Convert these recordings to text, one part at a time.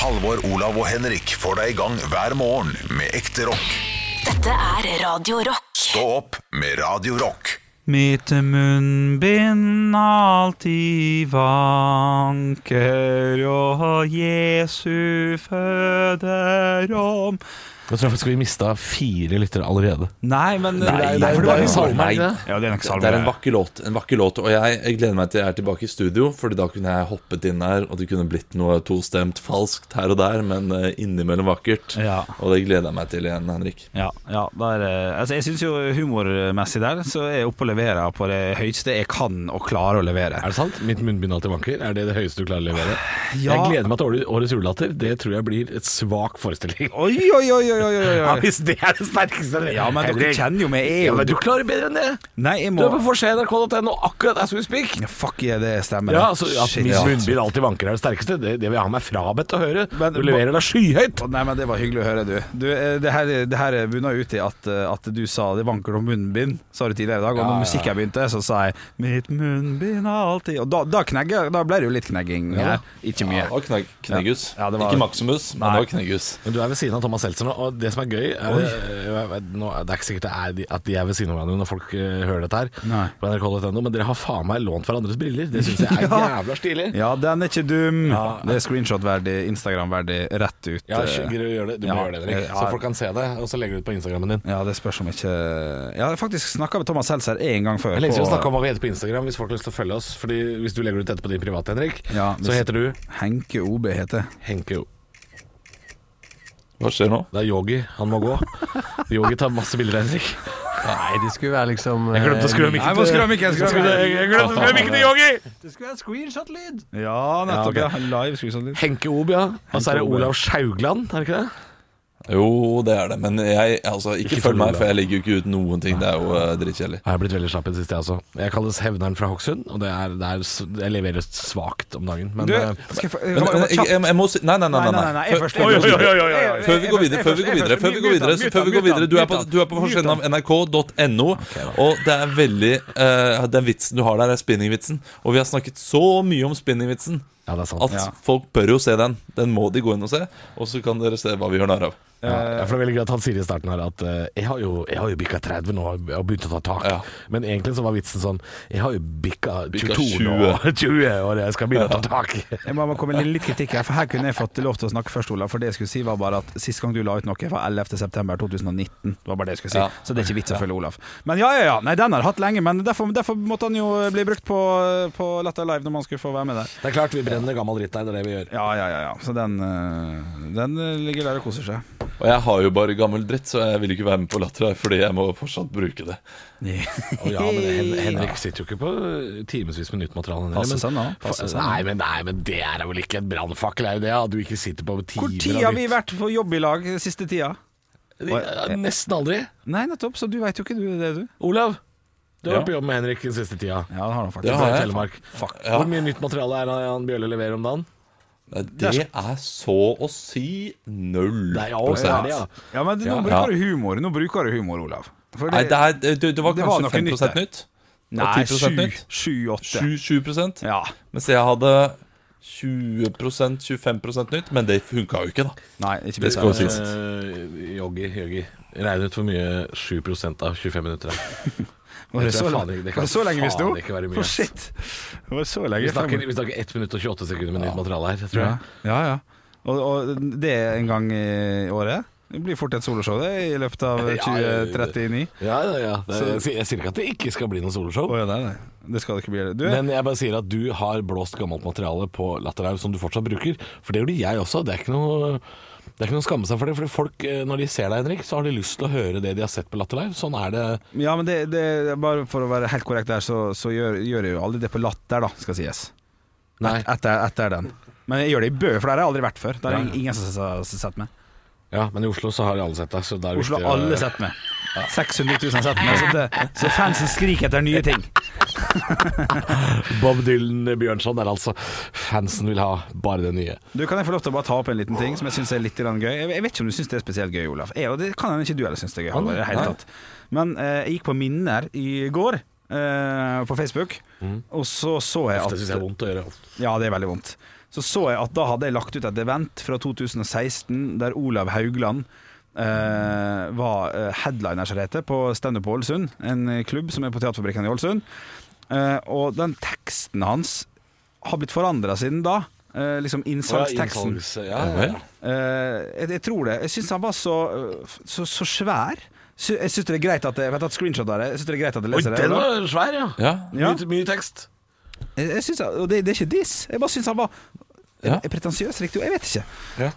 Halvor, Olav og Henrik får deg i gang hver morgen med ekte rock. Dette er Radio Rock. Stå opp med Radio Rock. Mitt munnbind alltid vanker, og Jesu føder om Jeg tror faktisk vi mista fire lyttere allerede. Nei, men Nei, det er en Nei. er Ja, det er. Det er vakker låt, en vakker låt og jeg, jeg gleder meg til jeg er tilbake i studio, Fordi da kunne jeg hoppet inn der, og det kunne blitt noe tostemt falskt her og der, men eh, innimellom vakkert. Ja. Og det gleder jeg meg til igjen, Henrik. Ja, ja der, altså jeg syns jo humormessig der Så er jeg oppe og leverer på det høyeste jeg kan og klarer å levere. Er det sant? Mitt munnbind alltid vanker. Er det det høyeste du klarer å levere? Ja. Jeg gleder meg til årets- årets julelatter. Det tror jeg blir et svak forestilling. Oi, oi, oi, oi, oi, oi. Ja, hvis det er det sterkeste Ja, men dere kjenner jo meg. Jeg er Ja, men du klarer bedre enn det. Nei, jeg må Du er på forsida nrk.no akkurat as we speak. ja, Fuck yeah, det stemmer. Ja, altså At Shit. Ja. munnbind alltid vanker er det sterkeste, det, det vil jeg ha meg frabedt å høre. Men- Du leverer deg skyhøyt. Å, Nei, men Det var hyggelig å høre, du. du eh, det her, det her bunna ut i at, eh, at du sa det vanker om munnbind, sa du tidligere i dag. Og når musikken begynte, så sa jeg 'mitt munnbind alltid' Og da, da, knegger, da ble det jo litt knegging. Ja. her. Ikke mye. Ja, det var knegg, knegghus. Ja, det var- Ikke Maximus, men Nei. det var knegghus. Men du er ved siden av Thomas Seltzer nå, og det som er gøy er, eh, nå, Det er ikke sikkert det er de, at de er ved siden av hverandre når folk uh, hører dette her, Nei. på nrk.no, men dere har faen meg lånt hverandres briller. Det syns jeg er jævla stilig. Ja, den er ikke dum. Ja. Det er screenshot-verdig, Instagram-verdig, rett ut. Ja, eh, gjøre det. Du må Ja, gjøre det, Erik. Så folk kan se det, og så legger du det på Instagrammen din. Ja, det spørs om ikke Jeg har faktisk snakka med Thomas Seltzer en gang før. Jeg legger ikke på- om hva vi heter på Instagram, hvis folk har lyst til å følge oss. Fordi Hvis du legger ut dette på din private, Henrik, Ja, så heter du Henke OB heter Henke Jo. Hva skjer nå? Det er Yogi. Han må gå. Yogi tar masse bilder av Henrik. Nei, det skulle være liksom Jeg glemte å skru av Nei, mikken mikken. Jeg glemte å skru av mikken til Yogi! Det skulle være screenshot-lyd! Ja, nettopp. Ja, Live screenshot-lyd. Henke Ob, ja. Og så er det. Olav Sjaugland, er det ikke det? Jo, det er det, men jeg, altså, ikke, Ikke følg meg, for jeg legger jo ikke ut noen ting. Det er jo uh, drittkjedelig. Jeg har blitt veldig slapp i det siste, jeg også. Jeg kalles Hevneren fra Hokksund, og det er, det er, jeg leverer svakt om dagen. Men Du, eh, skal jeg få Men, men jeg, jeg, jeg må si Nei, nei, nei. nei, Nei, nei, nei, Før- først. før vi går Oi, oi, videre- oi, oi, oi. Før vi går videre, før vi går videre, før vi går videre, før vi går videre Du er på, du er på forsiden av nrk.no, og det er veldig uh, Den vitsen du har der, er spinningvitsen. Og vi har snakket så mye om spinningvitsen ja, det sant. at folk bør jo se den. Den må de gå inn og se, og så kan dere se hva vi gjør narr av. Ja, for det er veldig greit at han sier i starten her at eh, jeg har jo, jeg har jo bikka 30 nå og begynt å ta tak. Ja. Men egentlig så var vitsen sånn Jeg har jo bikka Bikka 22 nå, 20 og jeg skal begynne å ta tak. Jeg må komme med litt kritikk her, for her kunne jeg fått lov til å snakke først, Olav. For det jeg skulle si var bare at sist gang du la ut noe var 11.9.2019. Det var bare det jeg skulle si. Ja. Så det er ikke vits å følge Olav. Men ja, ja, ja. Nei, den har jeg hatt lenge, men derfor, derfor måtte han jo bli brukt på, på Latter Live når man skulle få være med der. Det er klart vi brenner gammel dritt der, det er det vi gjør. Ja, ja, ja. ja. Så den, eh, den eh, ligger der og koser seg. Og jeg har jo bare gammel dritt, så jeg vil ikke være med på Latter fordi jeg må fortsatt bruke det. Og ja, men Hen Henrik sitter jo ikke på timevis med nytt materiale. Passer seg nå. Nei, men, nei, men det er vel ikke en brannfakkel, er det? At du ikke sitter på timer Hvor tid har vi vært på jobb i lag siste tida? Nesten aldri. Nei, nettopp. Så du veit jo ikke du det, du. Olav, du har Ja. vært på jobb med Henrik den siste tida. Ja, det har han Det faktisk. har Fra jeg. Telemark. Ja. Hvor mye nytt materiale er det Jan Bjølle leverer om dagen? Det er så å si null Nei, ja, det det, ja. Ja, men nå bruker du humor. Nå bruker du humor, Olav. For Nei, det, er, det, det var Det var kanskje 5 nytt nytt. Nei, og 10% nytt. 7-8. 7, 7 Ja. Mens jeg hadde 20% 25% nytt, men det funka jo ikke, da. Nei, ikke Det skal jo sies. Joggi, Joggi. Yogi. Regn ut hvor mye 7% av 25 minutter er. Var det så, faen det var det så lenge vi sto? ikke være mye, For shit. Det var så Vi snakker, vi snakker 1 minutt og 28 sekunder med nytt materiale her, tror ja, jeg. ja. ja. Og, og det er en gang i året? Det blir fort et soloshow det i løpet av Ja, ja, ja. 2039. Ja, ja, ja. Sier- jeg sier ikke at det ikke skal bli noe soloshow. Oh, ja, nei, nei. Det skal det ikke bli. Du, Men jeg bare sier at du har blåst gammelt materiale på Latterhaug som du fortsatt bruker. For det gjorde jeg også. Det er ikke noe det er ikke noe å skamme seg for det. Fordi folk, eh, når de ser deg, Henrik, så har de lyst til å høre det de har sett på Latter Live. Sånn er det. ja, men det, det, bare for å være helt korrekt der, så, så gjør, gjør jeg jo aldri det på Latter, da, skal sies. Nei. Etter, etter den. Men jeg gjør det i Bø, for der har jeg aldri vært før. Der er Ja. ingen som har sett meg. Ja, men i Oslo så har alle sett deg. Oslo har alle sett meg. 600 000 har sett meg. Så, det, så fansen skriker etter nye ting. Bob Dylan Bjørnson er altså Fansen vil ha bare det nye. Du, Kan jeg få lov til å bare ta opp en liten ting som jeg syns er litt grann gøy? Jeg vet ikke om du syns det er spesielt gøy, Olaf. Jeg, og det kan hende ikke du heller syns det er gøy. Halvor, hele tatt. Men eh, jeg gikk på minner i går eh, på Facebook, og så så jeg Det syns jeg er vondt å gjøre. Ja, det er veldig vondt. så så jeg at da hadde jeg lagt ut et event fra 2016 der Olav Haugland eh, var eh, headliner, som det heter, på Standup Ålesund. En klubb som er på Teaterfabrikken i Ålesund. Eh, og den teksten hans har blitt forandra siden da. Uh, liksom innsalgsteksten. Oh, Ja Ja, ja. uh, jeg, jeg tror det. Jeg syns han var så, så, så svær. Sy- Jeg syns det er greit at jeg, jeg har tatt screenshot av det. Jeg synes det er greit at jeg Oi, leser det. den var svær, ja. Ja. Ja. Mye, mye tekst. Jeg, jeg synes, og det, det er ikke diss. Jeg bare syns han var Ja. er pretensiøs, riktig? Jeg vet ikke. Ja.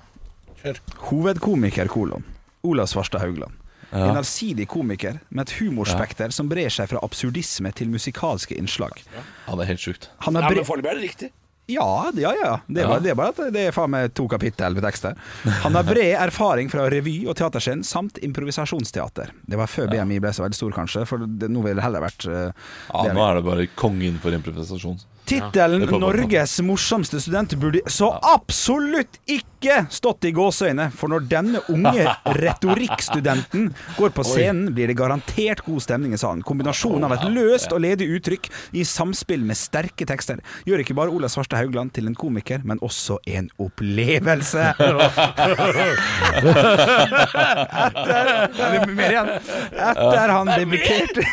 Kjør. Hovedkomiker, kolon. Olav Svarstad Haugland. Ja. En allsidig komiker med et humorspekter som brer seg fra absurdisme til musikalske innslag. ja, det er helt sjukt. Han er men bre foreløpig er det riktig. ja, ja, ja. Det er, Ja. Bare, det er bare at det er faen meg to kapittel med tekster. Han har bred erfaring fra revy og teaterscenen samt improvisasjonsteater. Det var før BMI ble så veldig stor, kanskje, for det, nå ville det heller vært uh, Ja, det- nå er det bare kongen for improvisasjon. Tittelen er 'Norges morsomste student' burde så absolutt ikke stått i gåseøyne, for når denne unge retorikkstudenten går på scenen, blir det garantert god stemning i salen. Kombinasjonen av et løst og ledig uttrykk i samspill med sterke tekster gjør ikke bare Ola Svarstad Haugland til en komiker, men også en opplevelse. Etter Er mer igjen? Etter han debuterte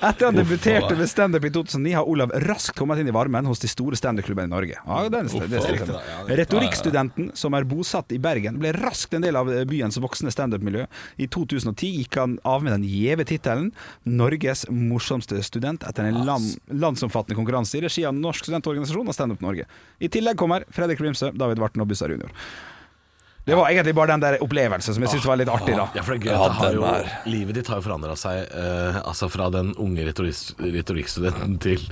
Etter han debuterte med standup i 2009, har Olav raskt kommet inn i varmen hos de store standup-klubbene i Norge. Ja, den, det er. Retorikkstudenten, som er bosatt i Bergen, ble raskt en del av byens voksende standup-miljø. I 2010 gikk han av med den gjeve tittelen 'Norges morsomste student' etter en land, landsomfattende konkurranse i regi av Norsk studentorganisasjon og Standup Norge. I tillegg kommer Fredrik Grimsø, David Varten og Bussar jr. Det var egentlig bare den der opplevelsen som jeg syntes var litt artig, da. Ja, for det er gøy Ja, det har jo, Livet ditt har jo forandra seg eh, Altså fra den unge retorikkstudenten til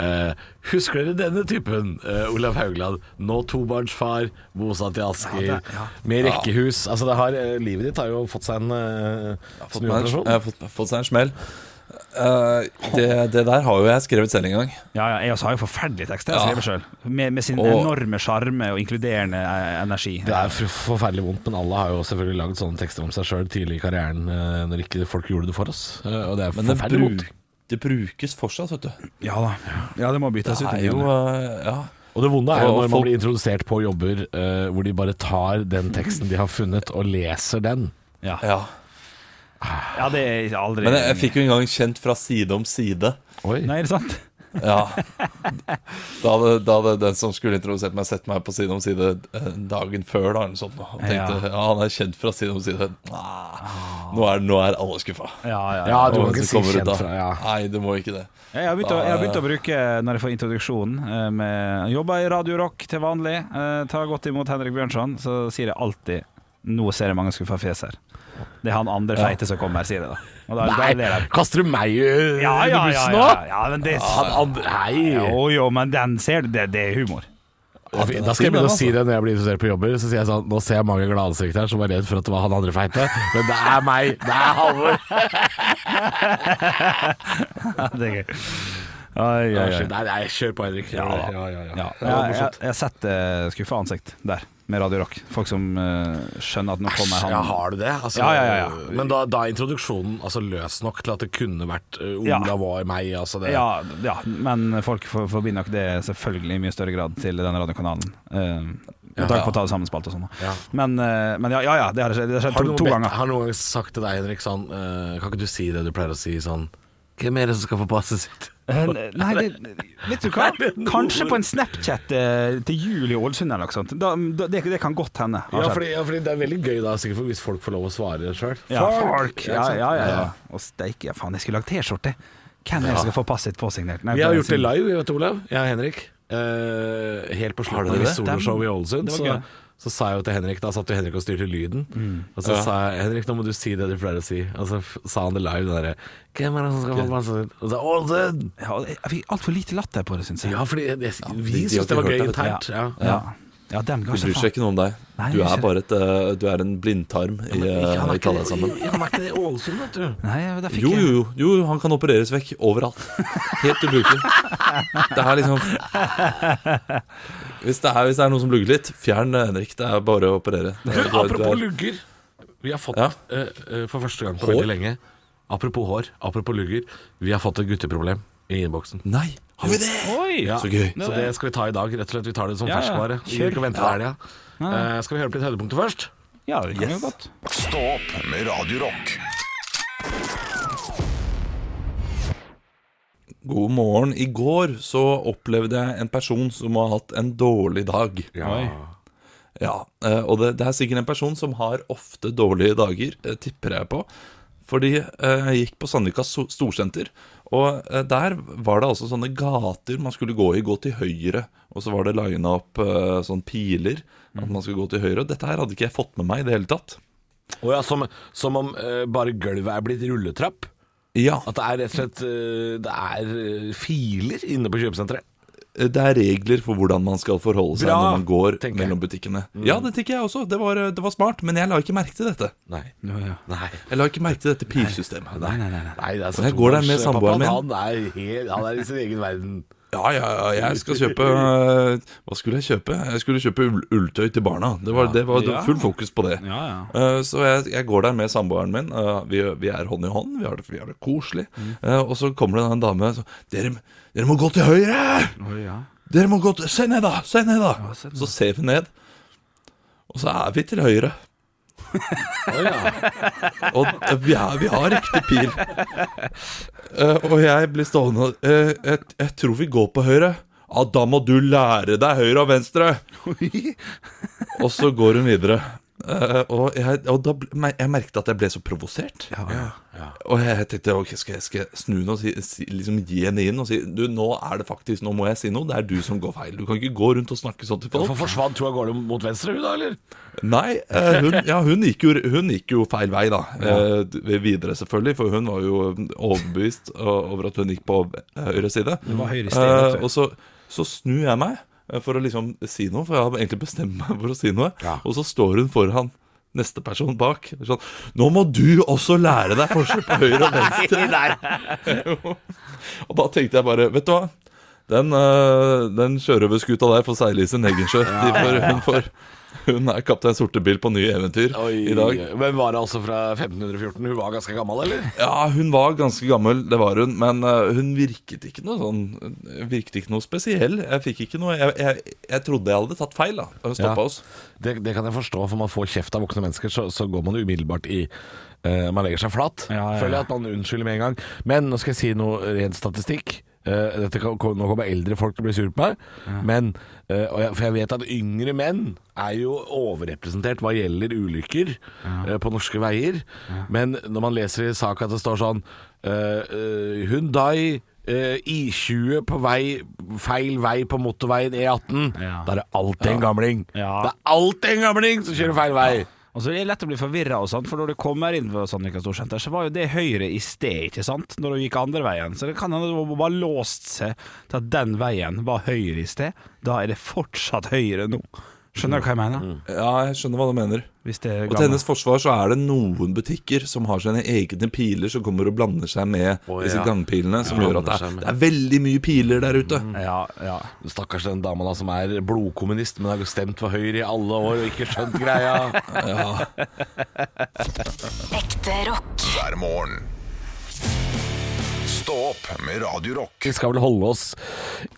eh, Husker dere denne typen? Eh, Olav Haugland, nå tobarnsfar, bosatt i Asker, Ja, ja. med rekkehus. Altså det har, eh, Livet ditt har jo fått seg en uh, Fått meg har fått, fått seg en smell. Eh, det, det der har jo jeg skrevet selv en gang. Ja, ja, jeg også har jo forferdelig tekst. jeg Ja. skriver sjøl. Med, med sin Og- enorme sjarme og inkluderende eh, energi. Det er forferdelig vondt, men alle har jo selvfølgelig lagd sånne tekster om seg sjøl tidlig i karrieren eh, når ikke folk gjorde det for oss. Eh, og det er Men forferdelig vondt. det brukes fortsatt, vet du. Ja da. Ja, det må byttes ut. jo eh, Ja. Og det vonde er jo når man blir introdusert på jobber uh, hvor de bare tar den teksten de har funnet, og leser den. ja. ja. Ja, det er aldri Men jeg, jeg fikk jo en gang kjent fra side om side. Oi. Nei, er det sant? Ja. Da hadde, da hadde den som skulle introdusert meg, sett meg på side om side eh, dagen før. Da, eller sånt, og tenkte ja. han er kjent fra side om side. Ah, nå, er, nå er alle skuffa. Ja, ja. Ja, du må ikke si kjent fra ja. Nei, du må ikke det. Jeg har begynt, å, jeg har begynt å bruke, når jeg får introduksjon eh, med Jobber i Radio Rock til vanlig, eh, tar godt imot Henrik Bjørnson, så sier jeg alltid 'Nå ser jeg mange skuffa fjes her'. Det er han andre feite som kommer, sier det da. Da, Nei, da kaster du meg uh, Ja, ja, ja, bussen ja, nå? ja, men det, Han andre, nei. Jo, jo, men den ser du, det, det er humor. Da skal jeg begynne å si det når jeg blir interessert på jobber. Så sier jeg sånn Nå ser jeg mange glade ansikter her som var redd for at det var han andre feite. Men det er meg. Det er Halvor. Ja, det er gøy. Oi, oi, oi. Nei, nei, kjør på, Henrik. Ja, ja, ja, ja. Ja, jeg, jeg, jeg har sett uh, skuffa ansikt der, med Radio Rock. Folk som uh, skjønner at nå kommer han Ja, har du det? Altså, Ja, ja, ja, ja. Men da, da er introduksjonen altså, løs nok til at det kunne vært uh, Ja. var meg. Altså, det, Ja, ja, men folk for- forbinder nok det selvfølgelig i mye større grad til denne radiokanalen. Uh, med tanke på å ta det sammenspalte og sånn. Ja. Men, men ja, ja, ja, det har skjedd, det har skjedd Har to, to ganger. har noen gang sagt til deg, Henrik, sånn Kan ikke du si det du pleier å si sånn Hvem er det som skal få passet sitt? Nei, det, vet du hva? Kanskje på en Snapchat eh, til jul i Ålesund eller noe sånt. Da, det, det kan godt hende. Ja fordi, ja, fordi det er veldig gøy da sikkert hvis folk får lov å svare sjøl. Ja, folk. Ja, ja, ja, ja. Og steike, faen, jeg skulle lagd T-skjorte. Hvem er det som skal få passet påsignert? Nei, Vi har gjort det live, vet du, Olav. Jeg og Henrik. Uh, helt på slutten av soloshow i Ålesund, så. Så sa jeg jo til Henrik Da satt jo Henrik og styrte lyden. Og så Ja. sa jeg Henrik, nå må du si det du pleier å si. Og så sa han det live. Den derre Hvem er det som skal få passet sitt? Og så Ålesund! Ja, jeg fikk altfor lite latter på det, syns jeg. Ja, fordi jeg, jeg, vi de har syntes det var gøy internt. Ja. Ja, ja dem ga Du bryr seg ikke noe om deg. Nei, Du er bare et uh, Du er en blindtarm i, eh, Han er i ikke sammen. han er ikke det i Ålesund, vet du. Nei, Jo, jo, jo, jo, han kan opereres vekk overalt. Helt ubrukelig. Det er liksom hvis det er, hvis det er noe som lugger litt, fjern Henrik. Det er bare å operere. Det Du, apropos er- lugger. Vi har fått, Ja. uh, eh, for første gang på Hår? veldig lenge Apropos hår, apropos lugger. Vi har fått et gutteproblem. i innboksen. Nei, har vi det? Oi! Ja, Så gøy. Så det skal vi ta i dag. Rett og slett Vi tar det som Ja, ja. ferskvare. Vi ikke vente til helga. Eh, skal vi høre på litt høydepunkter først? Ja, det kan vi godt. Stå opp med Radiorock. God morgen. I går så opplevde jeg en person som har hatt en dårlig dag. Ja. Ja, eh, og det, det er sikkert en person som har ofte dårlige dager, eh, tipper jeg på. Fordi eh, jeg gikk på Sandvika storsenter, og eh, der var det altså sånne gater man skulle gå i, gå til høyre. Og så var det lina opp sånne sånn piler, at man skulle gå til høyre. Og dette her hadde ikke jeg fått med meg i det hele tatt. Oh ja, som, som om eh, bare gulvet er blitt rulletrapp? Ja, At det er rett og slett eh, Det er eh, filer inne på kjøpesenteret? Det er regler for hvordan man skal forholde seg Bra, når man går mellom butikkene. Ja, det tenker jeg også. Det var, det var smart, men jeg la ikke merke til dette. Nei. Ja, ja. Nei. Jeg la ikke merke til dette pilsystemet. Nei, nei, nei. nei. Nei, det er så Jeg går der med samboeren min. Han er, helt, han er i sin egen verden. Ja, ja, ja, jeg skal kjøpe øh, Hva skulle jeg kjøpe? Jeg skulle kjøpe ull ulltøy til barna. Det var, det var full fokus på det. Ja, ja. Eh, Så jeg, jeg går der med samboeren min. Eh, Vi, vi er hånd i hånd, vi har det, vi har det koselig. Eh, Og så kommer det en dame så, dere, dere må gå til høyre! Ja. Dere må gå til Se ned, da! Se ned, da! se ned. Så ser vi ned, og så er vi til høyre. Å ja. Og ja, vi, har riktig pil. Uh, og jeg blir stående eh, jeg, jeg tror vi går på høyre. Ja, da må du lære deg høyre og venstre. og så går hun videre. Eh, og jeg, og da, ble- jeg merket at jeg ble så provosert. Og jeg tenkte ok, skal jeg, skal jeg snu den og si, si, liksom gi henne inn og si Du, nå er det faktisk, nå må jeg si noe. Det er du som går feil. Du kan ikke gå rundt og snakke sånn til folk. Hvorfor forsvant hun av gårde mot venstre, hun da, eller? Nei, uh, hun, ja, hun, gikk jo, hun gikk jo feil vei, da. Eh, d- videre, selvfølgelig, for hun var jo overbevist over at hun gikk på høyre side. Det var høyre Eh, og så, så snur jeg meg for å liksom si noe, for jeg hadde egentlig bestemt meg for å si noe. Ja. Og så står hun foran neste person bak. Sånn Nå må du også lære deg forskjell på høyre og venstre. og da tenkte jeg bare, vet du hva? Den, uh, den sjørøverskuta der får seile i sin egen sjø. De får, hun, får, hun er kaptein Sortebil på nye eventyr i dag. Men var det altså fra 1514? Hun var ganske gammel, eller? Ja, hun var ganske gammel, det var hun. Men eh, hun virket ikke noe sånn Virket ikke noe spesiell. Jeg fikk ikke noe Jeg, jeg, jeg trodde jeg hadde tatt feil, da. Hun stoppa Ja. oss. Det, det kan jeg forstå, for man får kjeft av voksne mennesker, så, så går man umiddelbart i uh, Man legger seg flat. Ja, ja, Føler jeg at man unnskylder med en gang. Men nå skal jeg si noe ren statistikk. Dette kan, nå kommer eldre folk til å bli sur på meg, men uh, jeg, For jeg vet at yngre menn er jo overrepresentert hva gjelder ulykker eh, på norske veier. Men når man leser i saka at det står sånn eh, I20 på vei feil vei på motorveien E18. Ja. Da er det alltid en gamling. Ja. Det er alltid en gamling som kjører feil vei. Og så er det lett å bli forvirra, for når du kommer inn ved Sandvika Storsenter, så var jo det høyre i sted, ikke sant? Når du gikk andre veien. Så det kan hende du bare låst seg til at den veien var høyre i sted. Da er det fortsatt høyre nå. Skjønner du hva jeg mener? Ja, jeg skjønner hva du mener. Hvis det er Og til hennes forsvar så er det noen butikker som har sine egne piler som kommer og blander seg med Å, disse ja. gangpilene, som Ja, gjør at det er, med. det er veldig mye piler der ute. Ja, ja. Stakkars den dama da som er blodkommunist, men har stemt for Høyre i alle år og ikke skjønt greia. Ekte rock. hver morgen. Stå opp med Radio Rock. Vi skal vel holde oss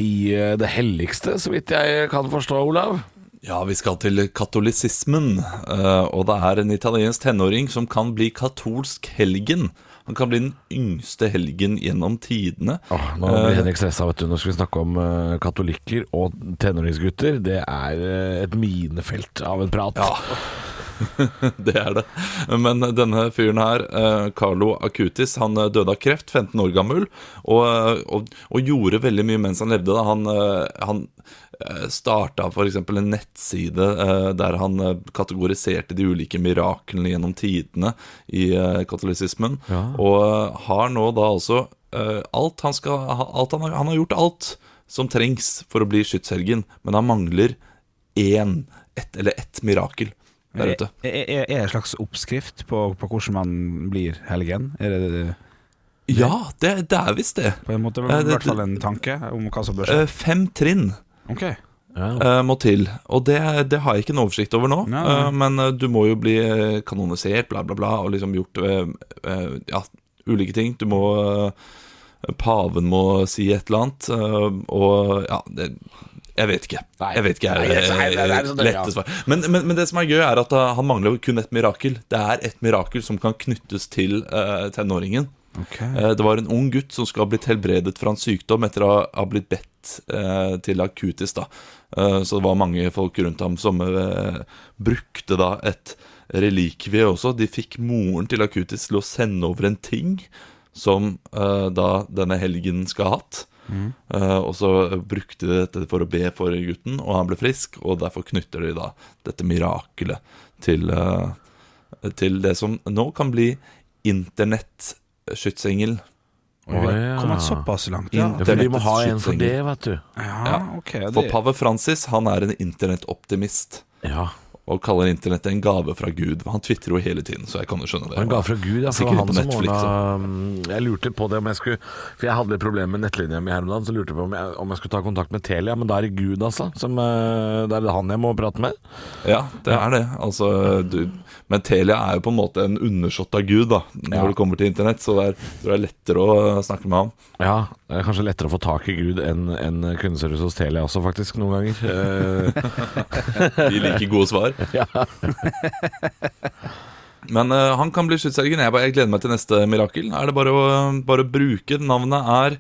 i eh, det helligste, så vidt jeg kan forstå, Olav. Ja, vi skal til katolisismen, eh, og det er en italiensk tenåring som kan bli katolsk helgen. Han kan bli den yngste helgen gjennom tidene. Åh, nå blir Henrik stressa, vet du. Nå skal vi snakke om eh, katolikker og tenåringsgutter. Det er eh, et minefelt av en prat. Ja. Det er det. Men denne fyren her, eh, Carlo Acutis, han eh, døde av kreft, 15 år gammel, og, eh, og, og gjorde veldig mye mens han levde. Da. Han, eh, han starta f.eks. en nettside eh, der han eh, kategoriserte de ulike miraklene gjennom tidene i katolisismen. Ja. og eh, har nå da altså eh, alt han skal alt han, har, han har gjort alt som trengs for å bli skytshelgen, men han mangler én, ett eller ett mirakel der ute. Er, er, er det en slags oppskrift på, på hvordan man blir helgen? Er det, det Ja, det, det er visst det. på en måte i Eh, hvert fall en tanke om hva som bør skje? Eh, Fem trinn Ok. eh, må til, og det, det har jeg ikke en oversikt over nå. Nei, nei. Eh, men eh, du må jo bli kanonisert, bla, bla, bla, og liksom gjort ja, ulike ting. Du må paven må si et eller annet. og ja, det jeg vet ikke. Nei. Jeg vet ikke dårlig, lette svar. Men, men, men det som er gøy, er at han mangler jo kun et mirakel. Det er et mirakel som kan knyttes til tenåringen. Eh, Det var en ung gutt som skal ha blitt helbredet fra en sykdom etter å ha- blitt bedt eh, til akutis. da Eh, Så det var mange folk rundt ham som eh, brukte da et relikvie også. De fikk moren til akutis til å sende over en ting som da denne helgen skal ha hatt. Mm. og så brukte de dette for å be for gutten, og han ble frisk. Og derfor knytter de da dette mirakelet til, til det som nå kan bli internettskytsengel. Kom han såpass langt? Ja, Ja, for de må ha en for det, vet du. ja ok. For pave Francis han er en internettoptimist. Ja. Og kaller internett en gave fra Gud. Han tvitrer jo hele tiden, så jeg kan jo skjønne det. En gave fra Gud, ja. For det han som Netflix, ordna mm, Jeg lurte på det om jeg skulle For jeg hadde litt problemer med nettlinja mi her om dagen, så lurte jeg på om jeg, om jeg skulle ta kontakt med Telia. Men da er det Gud, altså. Som, det er det han jeg må prate med. Ja, det er det. Altså, du, men Telia er jo på en måte en undersått av Gud da når Ja. det kommer til internett, så det er, det er lettere å snakke med ham. Ja, det er kanskje lettere å få tak i Gud enn en kundeservice hos Telia også, faktisk, noen ganger. Eh, De liker gode svar. ja. Men uh, han kan bli skytshelgen. Jeg, jeg gleder meg til neste mirakel. Er det bare å, bare å bruke Navnet er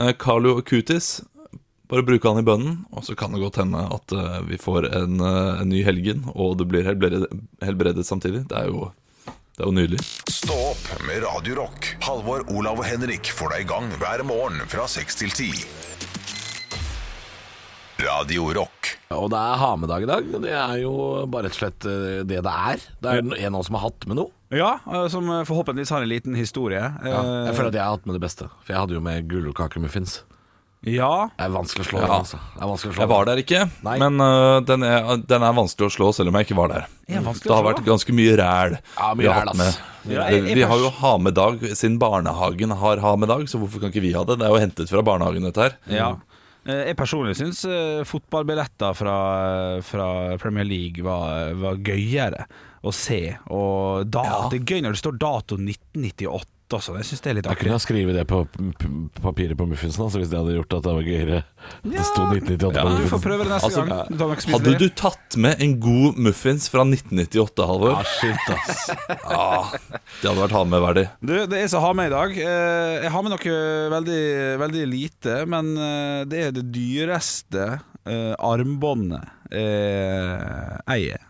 uh, Carlo Cutis. Bare bruke han i bønnen, og så kan det godt hende at eh, vi får en, eh, en ny helgen, og du blir helbredet, helbredet samtidig. Det er jo, det er jo nydelig. Stå opp med Radio Rock. Halvor, Olav og Henrik får deg i gang hver morgen fra 6 til 10. Radio Rock. Og det er ha med-dag i dag. Det er jo bare rett og slett eh, det det er. Det er en av oss som har hatt med noe. ja, som forhåpentligvis har en liten historie. Ja, jeg Eh, føler at jeg har hatt med det beste. For jeg hadde jo med gulrotkakemuffins. Ja. Det er vanskelig å slå Ja. altså. Å slå Jeg var der ikke, Nei. men uh, den, er, den er vanskelig å slå selv om jeg ikke var der. Er Det har vært ganske mye ræl. Ja, mye ræl, med. Ja, jeg- jeg vi har jo ha med dag siden barnehagen har ha med dag, så hvorfor kan ikke vi ha det? Det er jo hentet fra barnehagen, dette her. Ja. Eh, Jeg personlig syns eh, fotballbilletter fra, fra Premier League var, var gøyere å se. Og da, det er gøy når det står dato 1998 også. Jeg syns det er litt Jeg kunne ha skrevet det på papiret på muffinsen, altså, hvis det hadde gjort at det var gøyere. Det sto 1998 Ja, på du får muffinsen. prøve det neste Altså, gang. Du Hadde det. du tatt med en god muffins fra 1998, Halvor? Ja, shit, ass. Det hadde vært ha-med-verdig. Du, det er så ha med i dag. Eh, Jeg har med noe veldig, veldig lite, men eh, det er det dyreste eh, armbåndet jeg eier.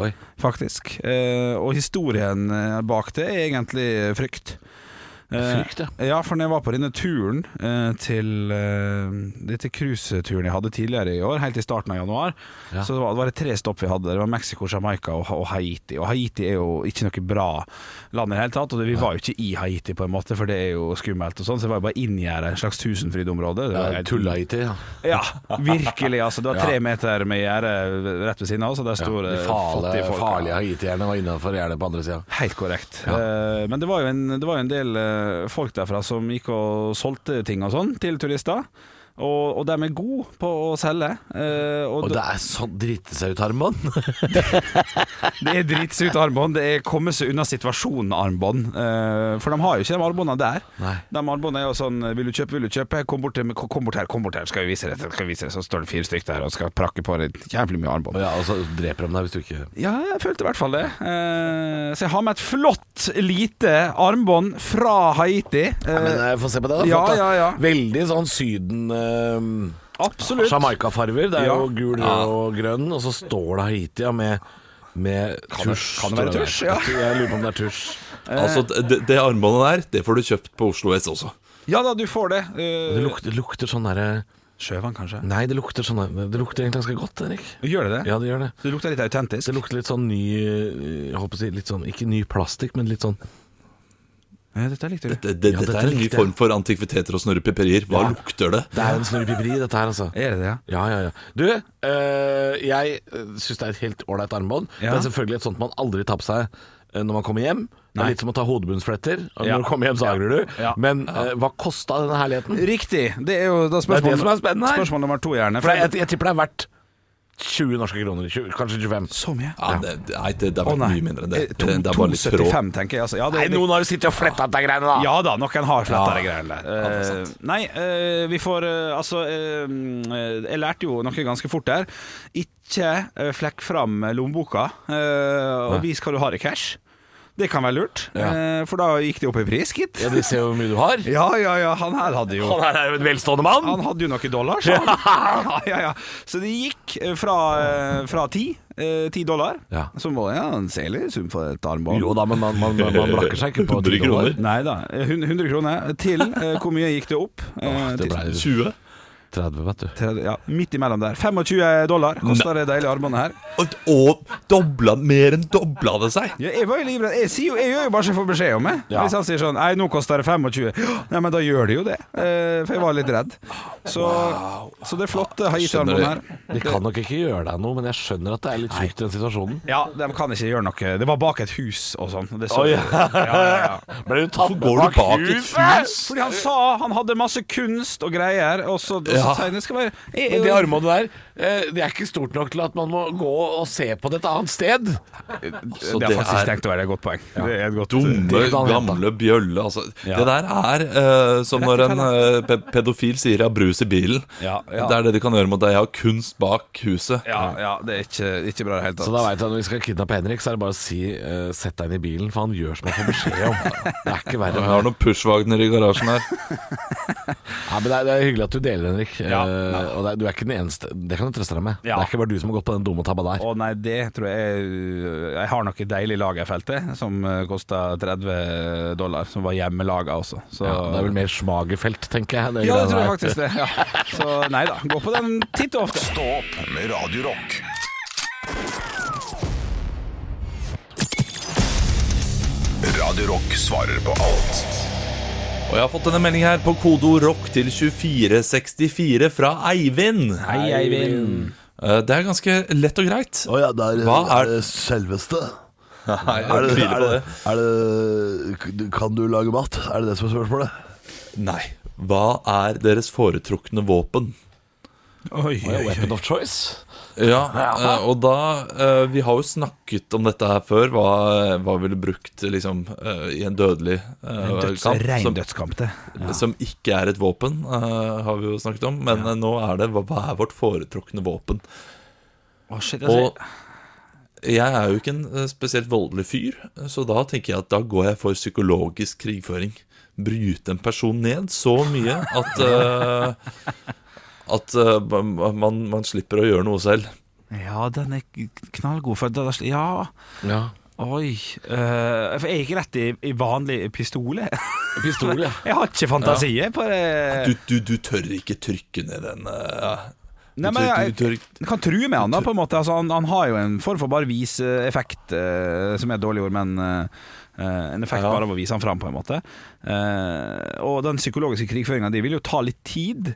Oi. Faktisk. Eh, Og historien eh, bak det er egentlig frykt. Eh, Frykt, ja. Ja, for når jeg var på denne turen eh, til eh, Dette cruiseturen jeg hadde tidligere i år, helt i starten av januar, Ja. så det var, det var tre stopp vi hadde. Det var Mexico, Jamaica og, og Haiti. Og Haiti er jo ikke noe bra land i det hele tatt. Og det, vi var jo ikke i Haiti, på en måte, for det er jo skummelt og sånn. Så det var jo bare inngjerdet, en slags tusenfrydområde. Ja, Tulla-IT, ja. Ja, virkelig. altså Det var tre meter med gjerde rett ved siden av oss, og der sto De det fattige folk. farlige haitierne var innenfor gjerdet på andre sida. Helt korrekt. Men det var, jo en, det var jo en del folk derfra som gikk og solgte ting og sånn til turister. Og, og de er gode på å selge. eh, og Og det er sånn drite seg ut, Armbånd. det er drite seg ut armbånd. Det er komme seg unna situasjonen-armbånd. Eh, for de har jo ikke de armbåndene der. Nei. De armbåndene er jo sånn Vil du kjøpe, vil du kjøpe? Kom bort, til, kom bort her, kom bort her, skal vi vise deg. Skal vi vise deg. Så står det fire stykker der og skal prakke på deg jævlig mye armbånd. Ja, og så dreper de deg hvis du ikke Ja, jeg følte i hvert fall det. Eh, så jeg har med et flott, lite armbånd fra Haiti. Eh, Men eh, Få se på det, da. ja, ja, ja. Veldig sånn Syden eh, absolutt. Jamaica-farver. Det er Ja. jo gul og grønn, og så står det Haiti ja, med, med Kan det- tusj. kan det være tusj, ja? Jeg lurer på om det er tusj. Altså, det, det armbåndet der, det får du kjøpt på Oslo S også. Ja da, du får det. Uh, Det lukter, det lukter sånn derre Sjøvann, kanskje? Nei, det lukter sånn Det lukter egentlig ganske godt, Erik. Gjør det det? Ja, det gjør det. Så det lukter litt autentisk? Det lukter litt sånn ny Jeg håper å si litt sånn Ikke ny plastikk, men litt sånn Ja, dette likte du. Dette, det, Ja, dette dette er en ny form for antikviteter og snurrepiperier. Hva Ja. lukter det? Det er en snurrepiperi, dette her, altså. Er det det, ja? Ja, ja, ja. Du, øh, jeg syns det er et helt ålreit armbånd. Ja. Det er selvfølgelig et sånt man aldri tar på seg når man kommer hjem. Det er litt som å ta hodebunnsfletter. Og Ja. Når du kommer hjem, så Ja. angrer du. Ja. Men uh, hva kosta denne herligheten? Riktig. Det er jo da Det er det som er spennende her. spørsmål nummer to, gjerne. For jeg, jeg, jeg tipper det er verdt 20 norske kroner. 20, kanskje 25. Så mye? Ja, det, nei, det, det er Å mye mindre enn det. Eh, to- Det, det er bare litt tråd. 2,75 tenker jeg. Altså. Ja, det, Nei, noen har sittet og fletta de greiene, da. Ja da, noen har fletta Ja. de greiene Ja, Eh, nei, eh, vi får Altså, eh, jeg lærte jo noe ganske fort der. Ikke flekk fram lommeboka eh, og vis hva du har i cash. Det kan være lurt, Ja. eh, for da gikk det opp i pris, gitt. Ja, De ser jo hvor mye du har. Ja, ja, ja, han her hadde jo Han her er jo en velstående mann. Han hadde jo noen dollars. han. Ja, ja, ja. Så det gikk eh, fra, ti fra 10, eh, dollar, Ja. som var ja, en selig sum for et armbånd. Jo da, men man, man, man, man blakker seg ikke på 100 10 dollar. kroner. Nei da. 100 100 kroner til eh, Hvor mye gikk det opp? Eh, Det til- ble 20? 30, vet du. 30, ja, midt imellom der. 25 dollar koster det deilige armbåndet her. Og, og dobla, mer enn dobla det seg! Ja, jeg var jo livredd. Jeg, sier jo, jeg gjør jo bare så jeg får beskjed om det. Ja. Hvis han sier sånn Nei, nå koster det 25. Nei, men da gjør det jo det. Eh, for jeg var litt redd. Så, så det flotte har gitt Skjønner armbåndet her. De kan nok ikke gjøre deg noe, men jeg skjønner at det er litt trygt i den situasjonen. Ja, de kan ikke gjøre noe. Det var bak et hus og sånn. Det så- Oi. ja, ja, ja. Ble du tatt Går du bak et hus? Fordi han sa han hadde masse kunst og greier, og så, og så Ja. Tegnet skal være jeg, Men det armbåndet der, eh, det er ikke stort nok til at man må gå og se på det et annet sted. Altså, det er faktisk er- strengt å være et godt poeng. Det er et godt Dumme, Det gamle bjølle. Altså. Ja. Det der er eh, som når en eh, pe pedofil sier 'jeg har brus i bilen'. Ja, ja. Det er det de kan gjøre mot deg. Jeg har kunst bak huset. Ja, ja, det er ikke, ikke bra i det hele tatt. Så da vet jeg at når vi skal kidnappe Henrik, så er det bare å si eh, 'sett deg inn i bilen', for han gjør som han får beskjed om. Det er ikke verre Jeg har noen pushwagner i garasjen her. Ja, men det, er, det er hyggelig at du deler, Henrik. Ja. Eh, og det du er ikke den eneste. Det kan du trøste deg med. Ja. Det er ikke bare du som har gått på den dumme tabba der. Å nei, det tror jeg Jeg har noe deilig lagerfeltet som kosta 30 dollar, som var hjemmelaga også. Så Ja, det er vel mer Smagerfelt, tenker jeg. Ja, det tror jeg faktisk det. Ja. Så nei da, gå på den titt og ofte. Stå opp med Radio Rock. Radio Rock svarer på alt Og jeg har fått denne meldingen her på kodo rock til 2464 fra Eivind. Hei, Eivind. Eh, Det er ganske lett og greit. Å ja, det er, Hva er- det selveste. Nei, Er det, er, det, er det Kan du lage mat? Er det det som er spørsmålet? Nei. Hva er deres foretrukne våpen? Oi, Ja, Weapon of choice. Ja, eh, og da eh, Vi har jo snakket om dette her før. Hva, hva ville brukt liksom eh, i en dødelig Døds, kamp. En døds, dødskamp, det. som ikke er et våpen, har vi jo snakket om. Men ja. nå er det hva, er vårt foretrukne våpen? Å, shit, altså. Og jeg er jo ikke en spesielt voldelig fyr, så da tenker jeg at da går jeg for psykologisk krigføring. Bryte en person ned så mye at eh, At uh, man, man slipper å gjøre noe selv. Ja, den er knallgod. For da, ja, Ja. oi. Uh, for jeg gikk rett i, i vanlig pistol. jeg. Pistol, ja. Jeg har ikke fantasi på det. Du, du, du tør ikke trykke ned den uh, du Nei, men jeg, jeg, jeg kan true med han da, på en måte. Altså, han, han har jo en form for bare viseeffekt, uh, som er et dårlig ord, men eh, en effekt Ja. bare av å vise han fram, på en måte. Uh, og den psykologiske krigføringa di vil jo ta litt tid.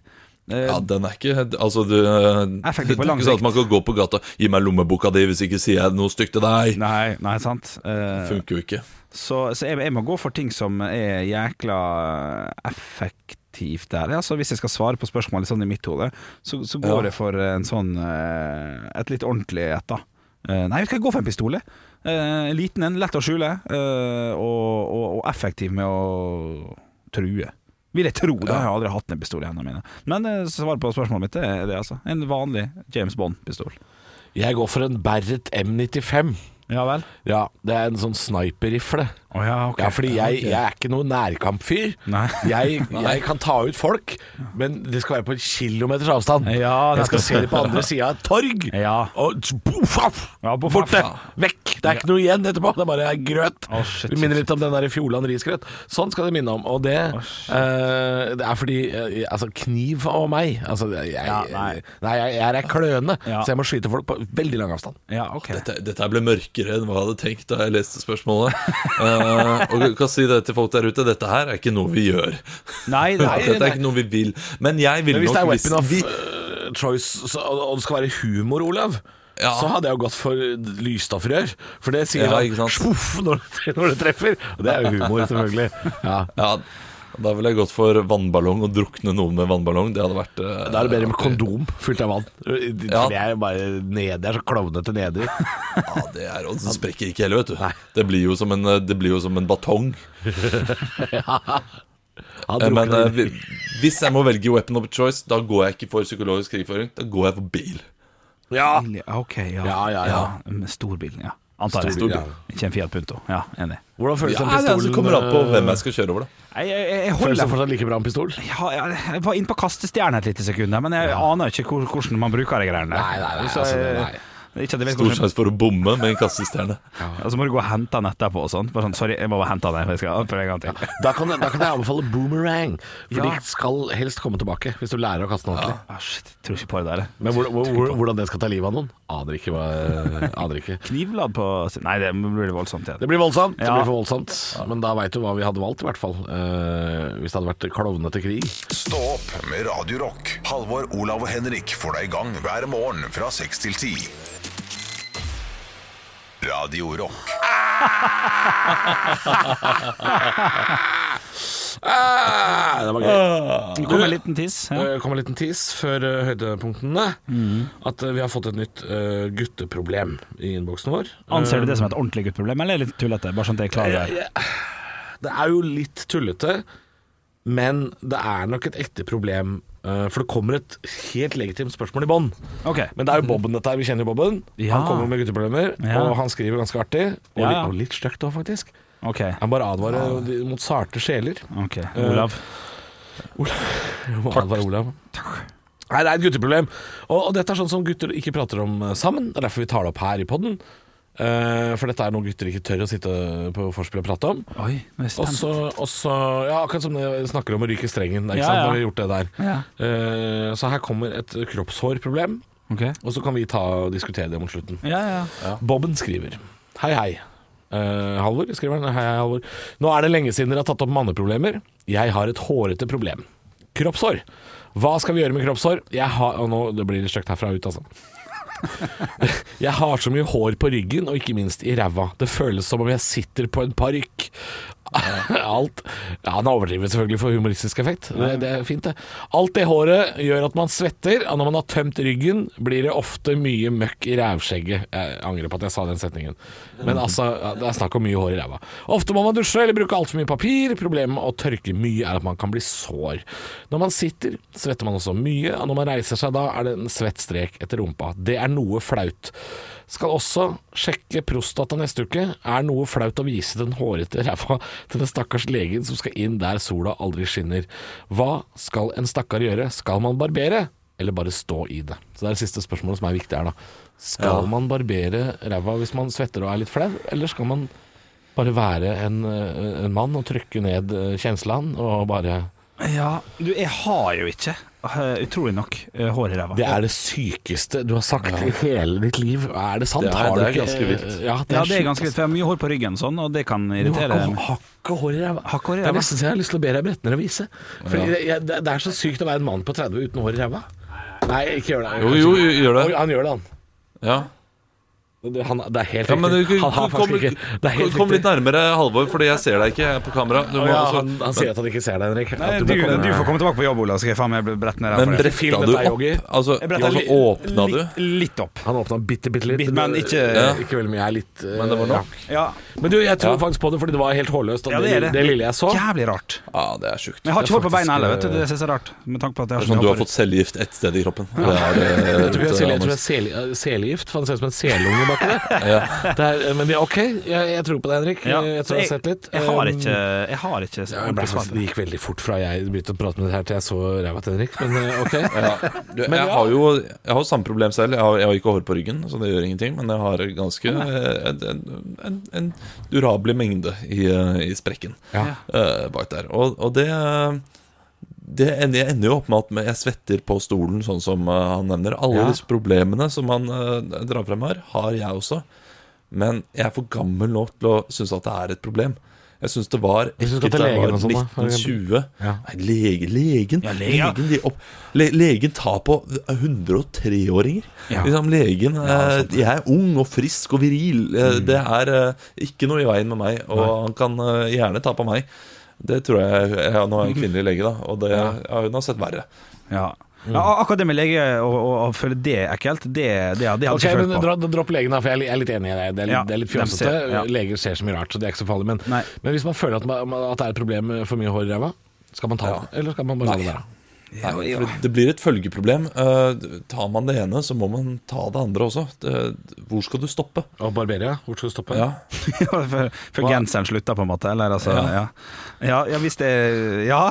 Eh, Ja, den er ikke Altså, du Det er ikke sånn at man kan gå på gata 'Gi meg lommeboka di, hvis ikke sier jeg noe stygt til deg'. Nei, nei, sant. Eh, Funker jo ikke. så så jeg, jeg må gå for ting som er jækla effektivt der. Altså, hvis jeg skal svare på spørsmålet sånn i mitt hode, så, så går Ja. jeg for en sånn eh, et litt ordentlig et, da. Nei, vi skal gå for en pistol. liten en, lett å skjule, og, og, og effektiv med å true. Vil jeg tro det. Jeg har aldri hatt en pistol i hendene mine. Men eh, svaret på spørsmålet mitt er det, altså. En vanlig James Bond-pistol. Jeg går for en Berret M95. Ja vel? Ja, Det er en sånn sniperrifle. Oh, ja, okay. Ja, fordi jeg, jeg er ikke noen nærkampfyr. Nei. Jeg, jeg kan ta ut folk, men det skal være på en kilometers avstand. Ja, jeg skal se det på andre sida av et torg. Ja. Og boff, Ja, borte. Vekk. Det er ikke noe igjen etterpå. Det er bare grøt. Oh, shit, det minner litt om den der Fjordland risgrøt. Sånn skal det minne om. Og det, eh, det er fordi eh, Altså, kniv og meg altså, jeg, Ja, nei. nei, jeg, jeg er kløne, Ja. så jeg må skyte folk på veldig lang avstand. Ja, okay. Dette, dette ble ble mørkere enn hva jeg hadde tenkt da jeg leste spørsmålet. Uh, og jeg kan si det til folk der ute, dette her er ikke noe vi gjør. Nei, nei, dette er ikke noe vi vil. Men jeg vil Men hvis det er nok weapon of vi, eh, choice, så, og det skal være humor, Olav Ja. Så hadde jeg jo gått for lysstoffrør. For det sier Ja, han «Spuff» når, når det treffer. Og det er jo humor, selvfølgelig. Ja. Ja, Da ville jeg gått for vannballong og drukne noen med vannballong. Det hadde vært uh, Da er det bedre med kondom fylt av vann. Ja. det er jo bare nede, det er så klovnete nedi. Ja, det er, og det sprekker ikke heller, vet du. Det blir jo som en, eh, det blir jo som en batong. Han Eh, Men eh, hvis jeg må velge weapon of choice, da går jeg ikke for psykologisk krigføring. Da går jeg for bil. Ja. Ok, ja. Ja, ja, ja. Med stor bil, ja. Antar jeg. Stor bil, ja. Ikke en Fiat Punto. Ja, enig. Hvordan føles Ja, den pistolen? altså, kommer an på hvem jeg skal kjøre over, da. Jeg, jeg, jeg Føles det holder fortsatt like bra med pistol? ja, jeg, jeg var inne på kastestjerne et lite sekund, der, men jeg aner ikke hvor, hvordan man bruker de greiene. der. Nei, nei, nei, Så altså, jeg- nei. Ikke at Stor sjanse for å bomme med en kastestjerne. Og så må du gå og hente den etterpå og sånn. Bare sånn, sorry, jeg må bare hente den. for Jeg skal prøve en gang til. Da kan, da kan jeg anbefale boomerang, for Ja. de skal helst komme tilbake hvis du lærer å kaste den ordentlig. Ah, shit, jeg tror ikke på det der. Men hvor, hvor, hvor, hvordan det skal ta livet av noen, aner ikke. Hva, aner ikke. Knivladd på Nei, det blir voldsomt igjen. Det blir voldsomt. Det blir for voldsomt. Men da veit du hva vi hadde valgt, i hvert fall. Uh, hvis det hadde vært klovnete krig. Stå opp med Radio Rock. Halvor, Olav og Henrik får deg i gang hver morgen fra 6 til 10. Radio Rock. Ah, det var gøy. Det kom en liten tiss. Ja. Det kom en liten tis før uh, høydepunktene. At uh, vi har fått et nytt uh, gutteproblem i innboksen vår. Anser du det som et ordentlig gutteproblem, eller er det litt tullete? Bare sånn at jeg er klar det. Det er jo litt tullete, men det er nok et ekte problem. Eh, For det kommer et helt legitimt spørsmål i bånn. Okay. Men det er jo Bobben dette her. Vi kjenner jo Bobben. Ja. Han kommer med gutteproblemer, Ja. og han skriver ganske artig. Og, Ja, litt, og litt stygt òg, faktisk. Okay. Han bare advarer mot sarte sjeler. ok. Olav. Jeg må advare Olav. Nei, det er et gutteproblem. Og, og dette er sånn som gutter ikke prater om eh, sammen. Det er derfor vi tar det opp her i podden. Eh, for dette er noe gutter ikke tør å sitte på vorspiel og prate om. Oi, nå er Og så, Ja, akkurat som det snakker om å ryke strengen. Ikke Ja, sant? ja. Når vi har gjort det der. Ja. Uh, så her kommer et kroppshårproblem, okay. og så kan vi ta og diskutere det mot slutten. Ja, ja. Bobben skriver Hei hei Uh, Halvor skriver han Hei hei Halvor Nå er det lenge siden dere har tatt opp manneproblemer Jeg har et hårete problem Kroppshår Hva skal vi gjøre med kroppshår? Jeg har Og nå det blir det stygt herfra ut altså Jeg har så mye hår på ryggen Og ikke minst i ræva. Det føles som om jeg sitter på en parykk Alt. Ja, han overdriver selvfølgelig for humoristisk effekt. Det, det er fint det. Alt det håret gjør at man svetter. Og når man har tømt ryggen Blir det ofte mye møkk i rævskjegget. Jeg angrer på at jeg sa den setningen. Men altså, det er snakk om mye hår i ræva. Ofte må man dusje eller bruke alt for mye papir. Problemet med å tørke mye er at man kan bli sår. Når man sitter, svetter man også mye. Og når man reiser seg da er det en svett strek etter rumpa. Det er noe flaut skal også sjekke prostata neste uke. Er noe flaut å vise den hårete ræva til den stakkars legen som skal inn der sola aldri skinner. Hva skal en stakkar gjøre? Skal man barbere, eller bare stå i det? Så det er det siste spørsmålet som er viktig her, da. Skal man barbere ræva hvis man svetter og er litt flau, eller skal man bare være en, eh, en mann og trykke ned eh, kjenslene og bare Ja, du, jeg har jo ikke, eh, utrolig nok, eh, hår i ræva. Det er det sykeste du har sagt i hele ditt liv. Er det sant? Det er- Har du det er ikke- ganske vilt. Ja, det ja, er, det er ganske vilt. for jeg har mye hår på ryggen sånn, og det kan irritere. Hakk har ikke hår i ræva. Det er nesten så jeg har lyst til å be deg brette ned og vise. For jeg, det det er så sykt å være en mann på 30 uten hår i ræva. Nei, ikke gjør det. Jo, jo, gjør det. Han gjør det, han. Ja. Han, det er helt Ja, men riktig. Han har kom, faktisk ikke Det er helt kom litt nærmere Halvor, fordi jeg ser deg ikke på kamera. Du må Ja, han, han sier at han ikke ser deg, Henrik. Nei, du, du, du får komme tilbake på jobb, Olav, skal jeg faen meg brette ned Men deg. Film bretta du opp? Altså, bretta, altså li- åpna du? Litt, opp. Han åpna bitte, bitte litt. Men ikke Ja. ikke veldig mye. Jeg er litt eh, Men det var nok. ja. Men du, jeg tror Ja. faktisk på det, fordi det var helt hårløst. ja det det. det lille jeg så Jævlig rart. Ja, det er sjukt. Men jeg har ikke hår på beina heller, vet du. eh, Det synes jeg er rart. Med tanke på at jeg Det har er sånn så du har fått cellegift ett sted i kroppen. Jeg tror eh, det er cellegift, eh, for han ser ut som en selunge baki det? Ja. Det er, men det ok, jeg, jeg tror på deg, Henrik. Ja, Jeg tror jeg har sett litt. Jeg har Um, ikke, jeg har ikke ja, jeg ble det det. gikk veldig fort fra jeg begynte å prate med deg her til jeg så ræva til Henrik, men eh, ok. Ja. Du, Men jeg ja. har jo jeg har jo samme problem selv. Jeg har, jeg har ikke hår på ryggen, så det gjør ingenting. Men jeg har ganske eh, en, en, en, en durabelig mengde i, eh, i sprekken Ja. eh, bak der. Og, og det det ender, jo opp med at jeg svetter på stolen, sånn som eh, han nevner. Alle Ja. disse problemene som han eh, drar frem her, har jeg også. Men jeg er for gammel nå til å synes at det er et problem. Jeg syns det var ekkelt da jeg var og sånn. 1920. Ja. Nei, lege, legen Ja, lege, ja. legen, de opp, le, legen tar på 103-åringer. Ja. Liksom, legen eh, Jeg er ung og frisk og viril. Mm. Det er ikke noe i veien med meg, og han kan gjerne ta på meg. Det tror jeg ja, Nå er jeg kvinnelig lege, da, og det, ja, hun har sett verre. Ja. Ja, akkurat det med lege og, og, og føle det ekkelt, det, det, det hadde jeg Ok, ikke men følt på. dra, Dropp legen, da, for jeg er li- jeg er litt enig i det. Det er litt, Ja, det er litt fjåsete. ja. Leger ser så mye rart, så det er ikke så farlig. Men, men hvis man føler at, man, at det er et problem for mye hår i ræva, skal man ta det? Eller skal man bare la det være? Ja, ja. det blir et følgeproblem. Eh, tar man det ene, så må man ta det andre også. Det, hvor skal du stoppe? Og barberia. Hvor skal du stoppe? Ja, for, for genseren slutta, på en måte? Eller altså Ja, Ja. ja, ja hvis det Ja,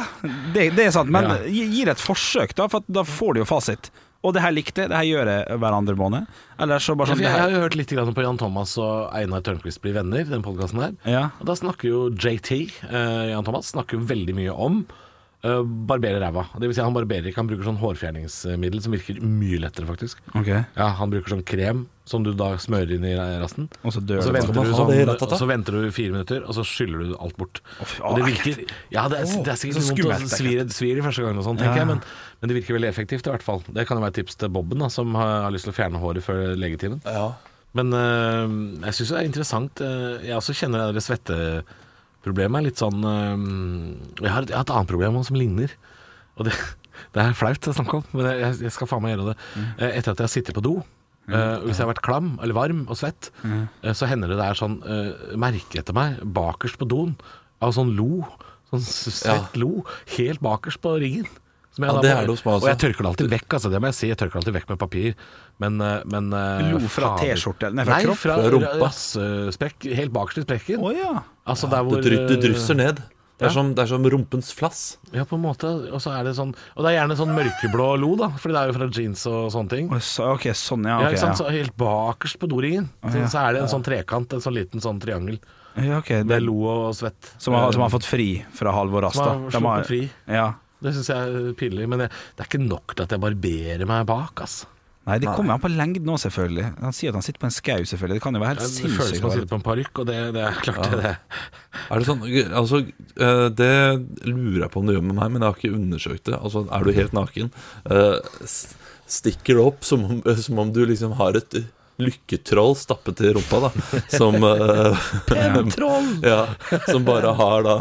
det, det er sant. Men Ja. gi, gi det et forsøk, da, for da får du jo fasit. Og det her likte jeg, det her gjør jeg hver andre måned. Eller så bare Ja, sånn for jeg, jeg har jo hørt litt grann på Jan Thomas og Einar Tørnquist blir venner, den podkasten der. Ja. Og da snakker jo JT, eh, Jan Thomas, snakker jo veldig mye om eh, barbere ræva. Det vil si han barberer ikke, han bruker sånn hårfjerningsmiddel som virker mye lettere, faktisk. Ok, Ja, Han bruker sånn krem som du da smører inn i rassen. Og så dør Og så venter, du sånn, det i og så venter du fire minutter, og så skyller du alt bort. og det virker Ja, det er, det er sikkert vondt, skummelt, det svir, svir i første gangen og sånt, tenker Ja. jeg, men, men det virker veldig effektivt i hvert fall. Det kan jo være et tips til Bobben, da, som har, har lyst til å fjerne håret før legetimen. ja. Men øh, jeg syns det er interessant. øh, jeg også kjenner det der svetteproblemet er litt sånn øh, jeg, har, jeg har et annet problem som ligner. Og det, det er flaut å snakke om, men jeg, jeg skal faen meg gjøre det. Mm. Etter at jeg har sittet på do. Mm. og hvis jeg har vært klam eller varm og svett, eh, så hender det det er sånn merke etter meg bakerst på doen av sånn lo. Sånn svett svett lo. Helt bakerst på ringen. Som jeg Ja, da det er det hos meg også. Og jeg tørker det alltid vekk, altså. Det må jeg si. Jeg tørker det alltid vekk med papir. Men, eh, men eh, Lo fra. T-skjorte, nei, fra kropp? fra rumpas rumpa. rassesprekk. Helt bakerst i sprekken. Oh, ja. Altså der hvor Det, dry, det drysser ned. Det Ja. er, som, det er som rumpens flass. Ja, på en måte. Og så er det sånn Og det er gjerne sånn mørkeblå lo, da. Fordi det er jo fra jeans og sånne ting. Ok, sånn, ja. Ja, ikke sant? ja. Så helt bakerst på doringen så, så er det en sånn trekant, en sånn liten sånn triangel ja okay, det, med lo og svett. som, har, som har fått fri fra Halvor Asta. Som har- sluppet fri. Ja. Det syns jeg er pinlig. Men det, det er ikke nok til at jeg barberer meg bak, altså. Nei, det kommer an på lengden òg, selvfølgelig. Han sier at han sitter på en skau, selvfølgelig. Det kan jo være helt Det føles som han sitter på en parykk, og det, det er klart det. Er det sånn Altså, eh, det lurer jeg på om du gjør med meg, men jeg har ikke undersøkt det. Altså, er du helt naken, eh, stikker det opp som om, som om du liksom har et lykketroll stappet i rumpa, da. Som Pentroll! ja, som bare har da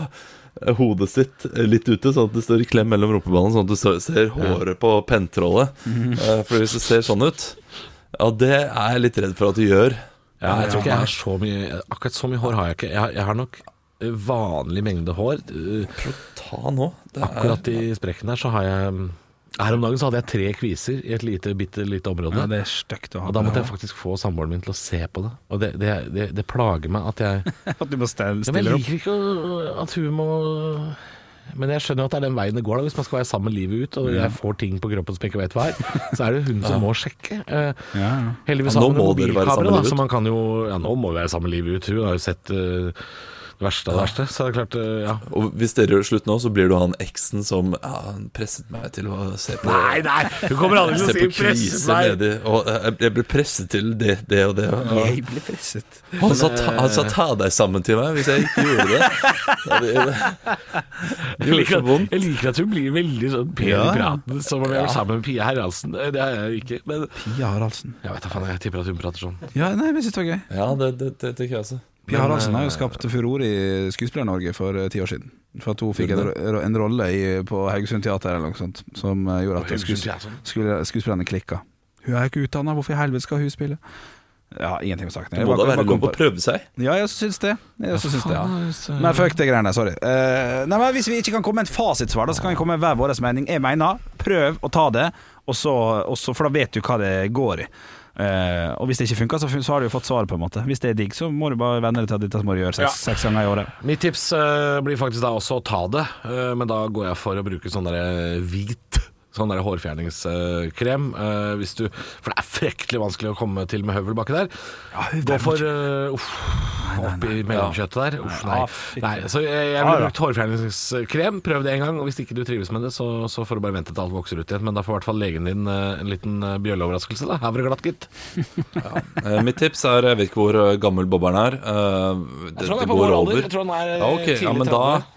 hodet sitt litt ute, sånn at det står i klem mellom rumpeballene, sånn at du ser håret på pentrollet. Eh, For hvis det ser sånn ut, ja, det er jeg litt redd for at du gjør. Ja, jeg tror ikke jeg har så mye Akkurat så mye hår har jeg ikke. Jeg har, jeg har nok eh, vanlig mengde hår. Prøv å Ta nå. Det er, Akkurat i sprekken der så har jeg mm, Her om dagen så hadde jeg tre kviser i et lite, bitte lite område. Ja, det er støkt å ha. og da måtte jeg faktisk få samboeren min til å se på det. Og det, det, det, det plager meg at jeg At du må stelle, ja, men Jeg liker ikke å- at hun må Men jeg skjønner jo at det er den veien det går da hvis man skal være sammen livet ut, og jeg får ting på kroppen som jeg ikke vet hva er. Så er det hun som må sjekke. Eh. Heldigvis har hun mobilkamera, så man kan jo Ja, nå må vi være sammen livet ut. Hun har jo sett eh, det verste av det verste. Så det er klart, eh, ja. Og hvis dere gjør det slutt nå, så blir du han eksen som ja, han presset meg til å se på Nei, nei! Du kommer aldri til å si på 'presse kviser meg'. nedi Og eh, jeg- ble presset til det, det og det. Og, Jeg blir presset. han, sa, ta, han sa 'ta deg sammen' til meg hvis jeg ikke gjorde det. Ja, det, det, det gjorde så vondt. jeg liker at hun blir veldig sånn pen Ja. i praten, som om jeg er sammen med Pia Haraldsen. Det er jeg ikke. Men Pia Haraldsen. jeg vet da faen, jeg tipper at hun prater sånn. Ja, nei, men jeg det var gøy. Ja, det, det, det tenker jeg også. Pia Haraldsen har jo eh, skapt furore i Skuespiller-Norge for eh, ti år siden. For at hun fikk en, ro- en rolle i, på Haugesund Teater eller noe sånt, som eh, gjorde at skues, skuespillerne klikka. Hun er ikke utdanna, hvorfor i helvete skal hun spille? Ja, ingenting med saken. Det må da være lov å prøve seg. Ja, jeg syns det. Jeg også syns det, ja. Men fuck de greiene, sorry. Uh, nei, men Hvis vi ikke kan komme med et fasitsvar, da, så kan vi komme med hver vår mening. Jeg mener, prøv å ta det, og så, og så, for da vet du hva det går i. Eh, og hvis det ikke funker, så, så har du jo fått svaret, på en måte. Hvis det er digg, så må du bare venne deg til at dette må du gjøre seks, seks ganger i året. Mitt tips uh, blir faktisk da også å ta det, uh, men da går jeg for å bruke sånn der hvit Sånn der hårfjerningskrem. Uh, hvis du, for det er fryktelig vanskelig å komme til med høvel baki der. Gå for uh, uff, i mellomkjøttet der. Uff, nei. Nei. Så jeg, jeg ville brukt hårfjerningskrem. Prøv det en gang. Og hvis ikke du trives med det, så, så får du bare vente til alt vokser ut igjen. Men da får i hvert fall legen din uh, en liten uh, bjølleoverraskelse. da Her var det glatt, gitt. Eh, mitt tips er Jeg vet ikke hvor gammel bobberen er. Eh, det, Jeg tror han er på vår alder. Jeg tror han er Ja, ok, ja, tidlig men da, 30.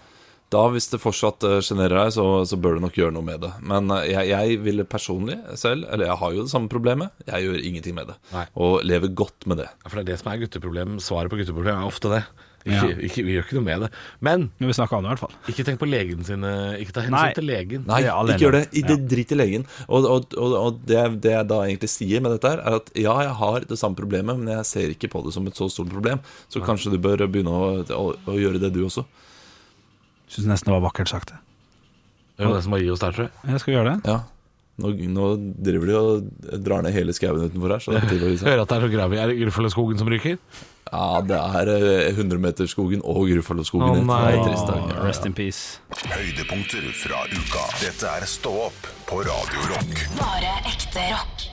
Da, hvis det fortsatt eh, sjenerer deg, så, så bør du nok gjøre noe med det. Men eh, jeg, jeg ville personlig selv, eller jeg har jo det samme problemet, jeg gjør ingenting med det. Nei. Og lever godt med det. Ja, For det er det som er gutteproblem. Svaret på gutteproblem er ofte det. Ikke, Ja. ikke, vi gjør ikke noe med det. Men Men vi snakker om det, i hvert fall. ikke tenk på legen sin eh, Ikke ta hensyn Nei. til legen. Nei, ikke gjør det. I det Drit i legen. Og, og, og, og det, det jeg da egentlig sier med dette, her er at ja, jeg har det samme problemet, men jeg ser ikke på det som et så stort problem. Så kanskje du bør begynne å, å, å gjøre det, du også. Syns nesten det var vakkert sagt. det. Det er jo det som må gi oss der, tror jeg. Ja, skal gjøre det. Ja. Nå, nå driver de og drar ned hele skauen utenfor her, så det er på tide å vise. Hører at det er så gravig. Er det Gruffalloskogen som ryker? Ja, det er eh, 100-meterskogen og. Å, nei. Det er trist, da. Ja, Rest in peace. Høydepunkter fra uka. Dette er Stå opp på Radio Rock. Bare ekte rock.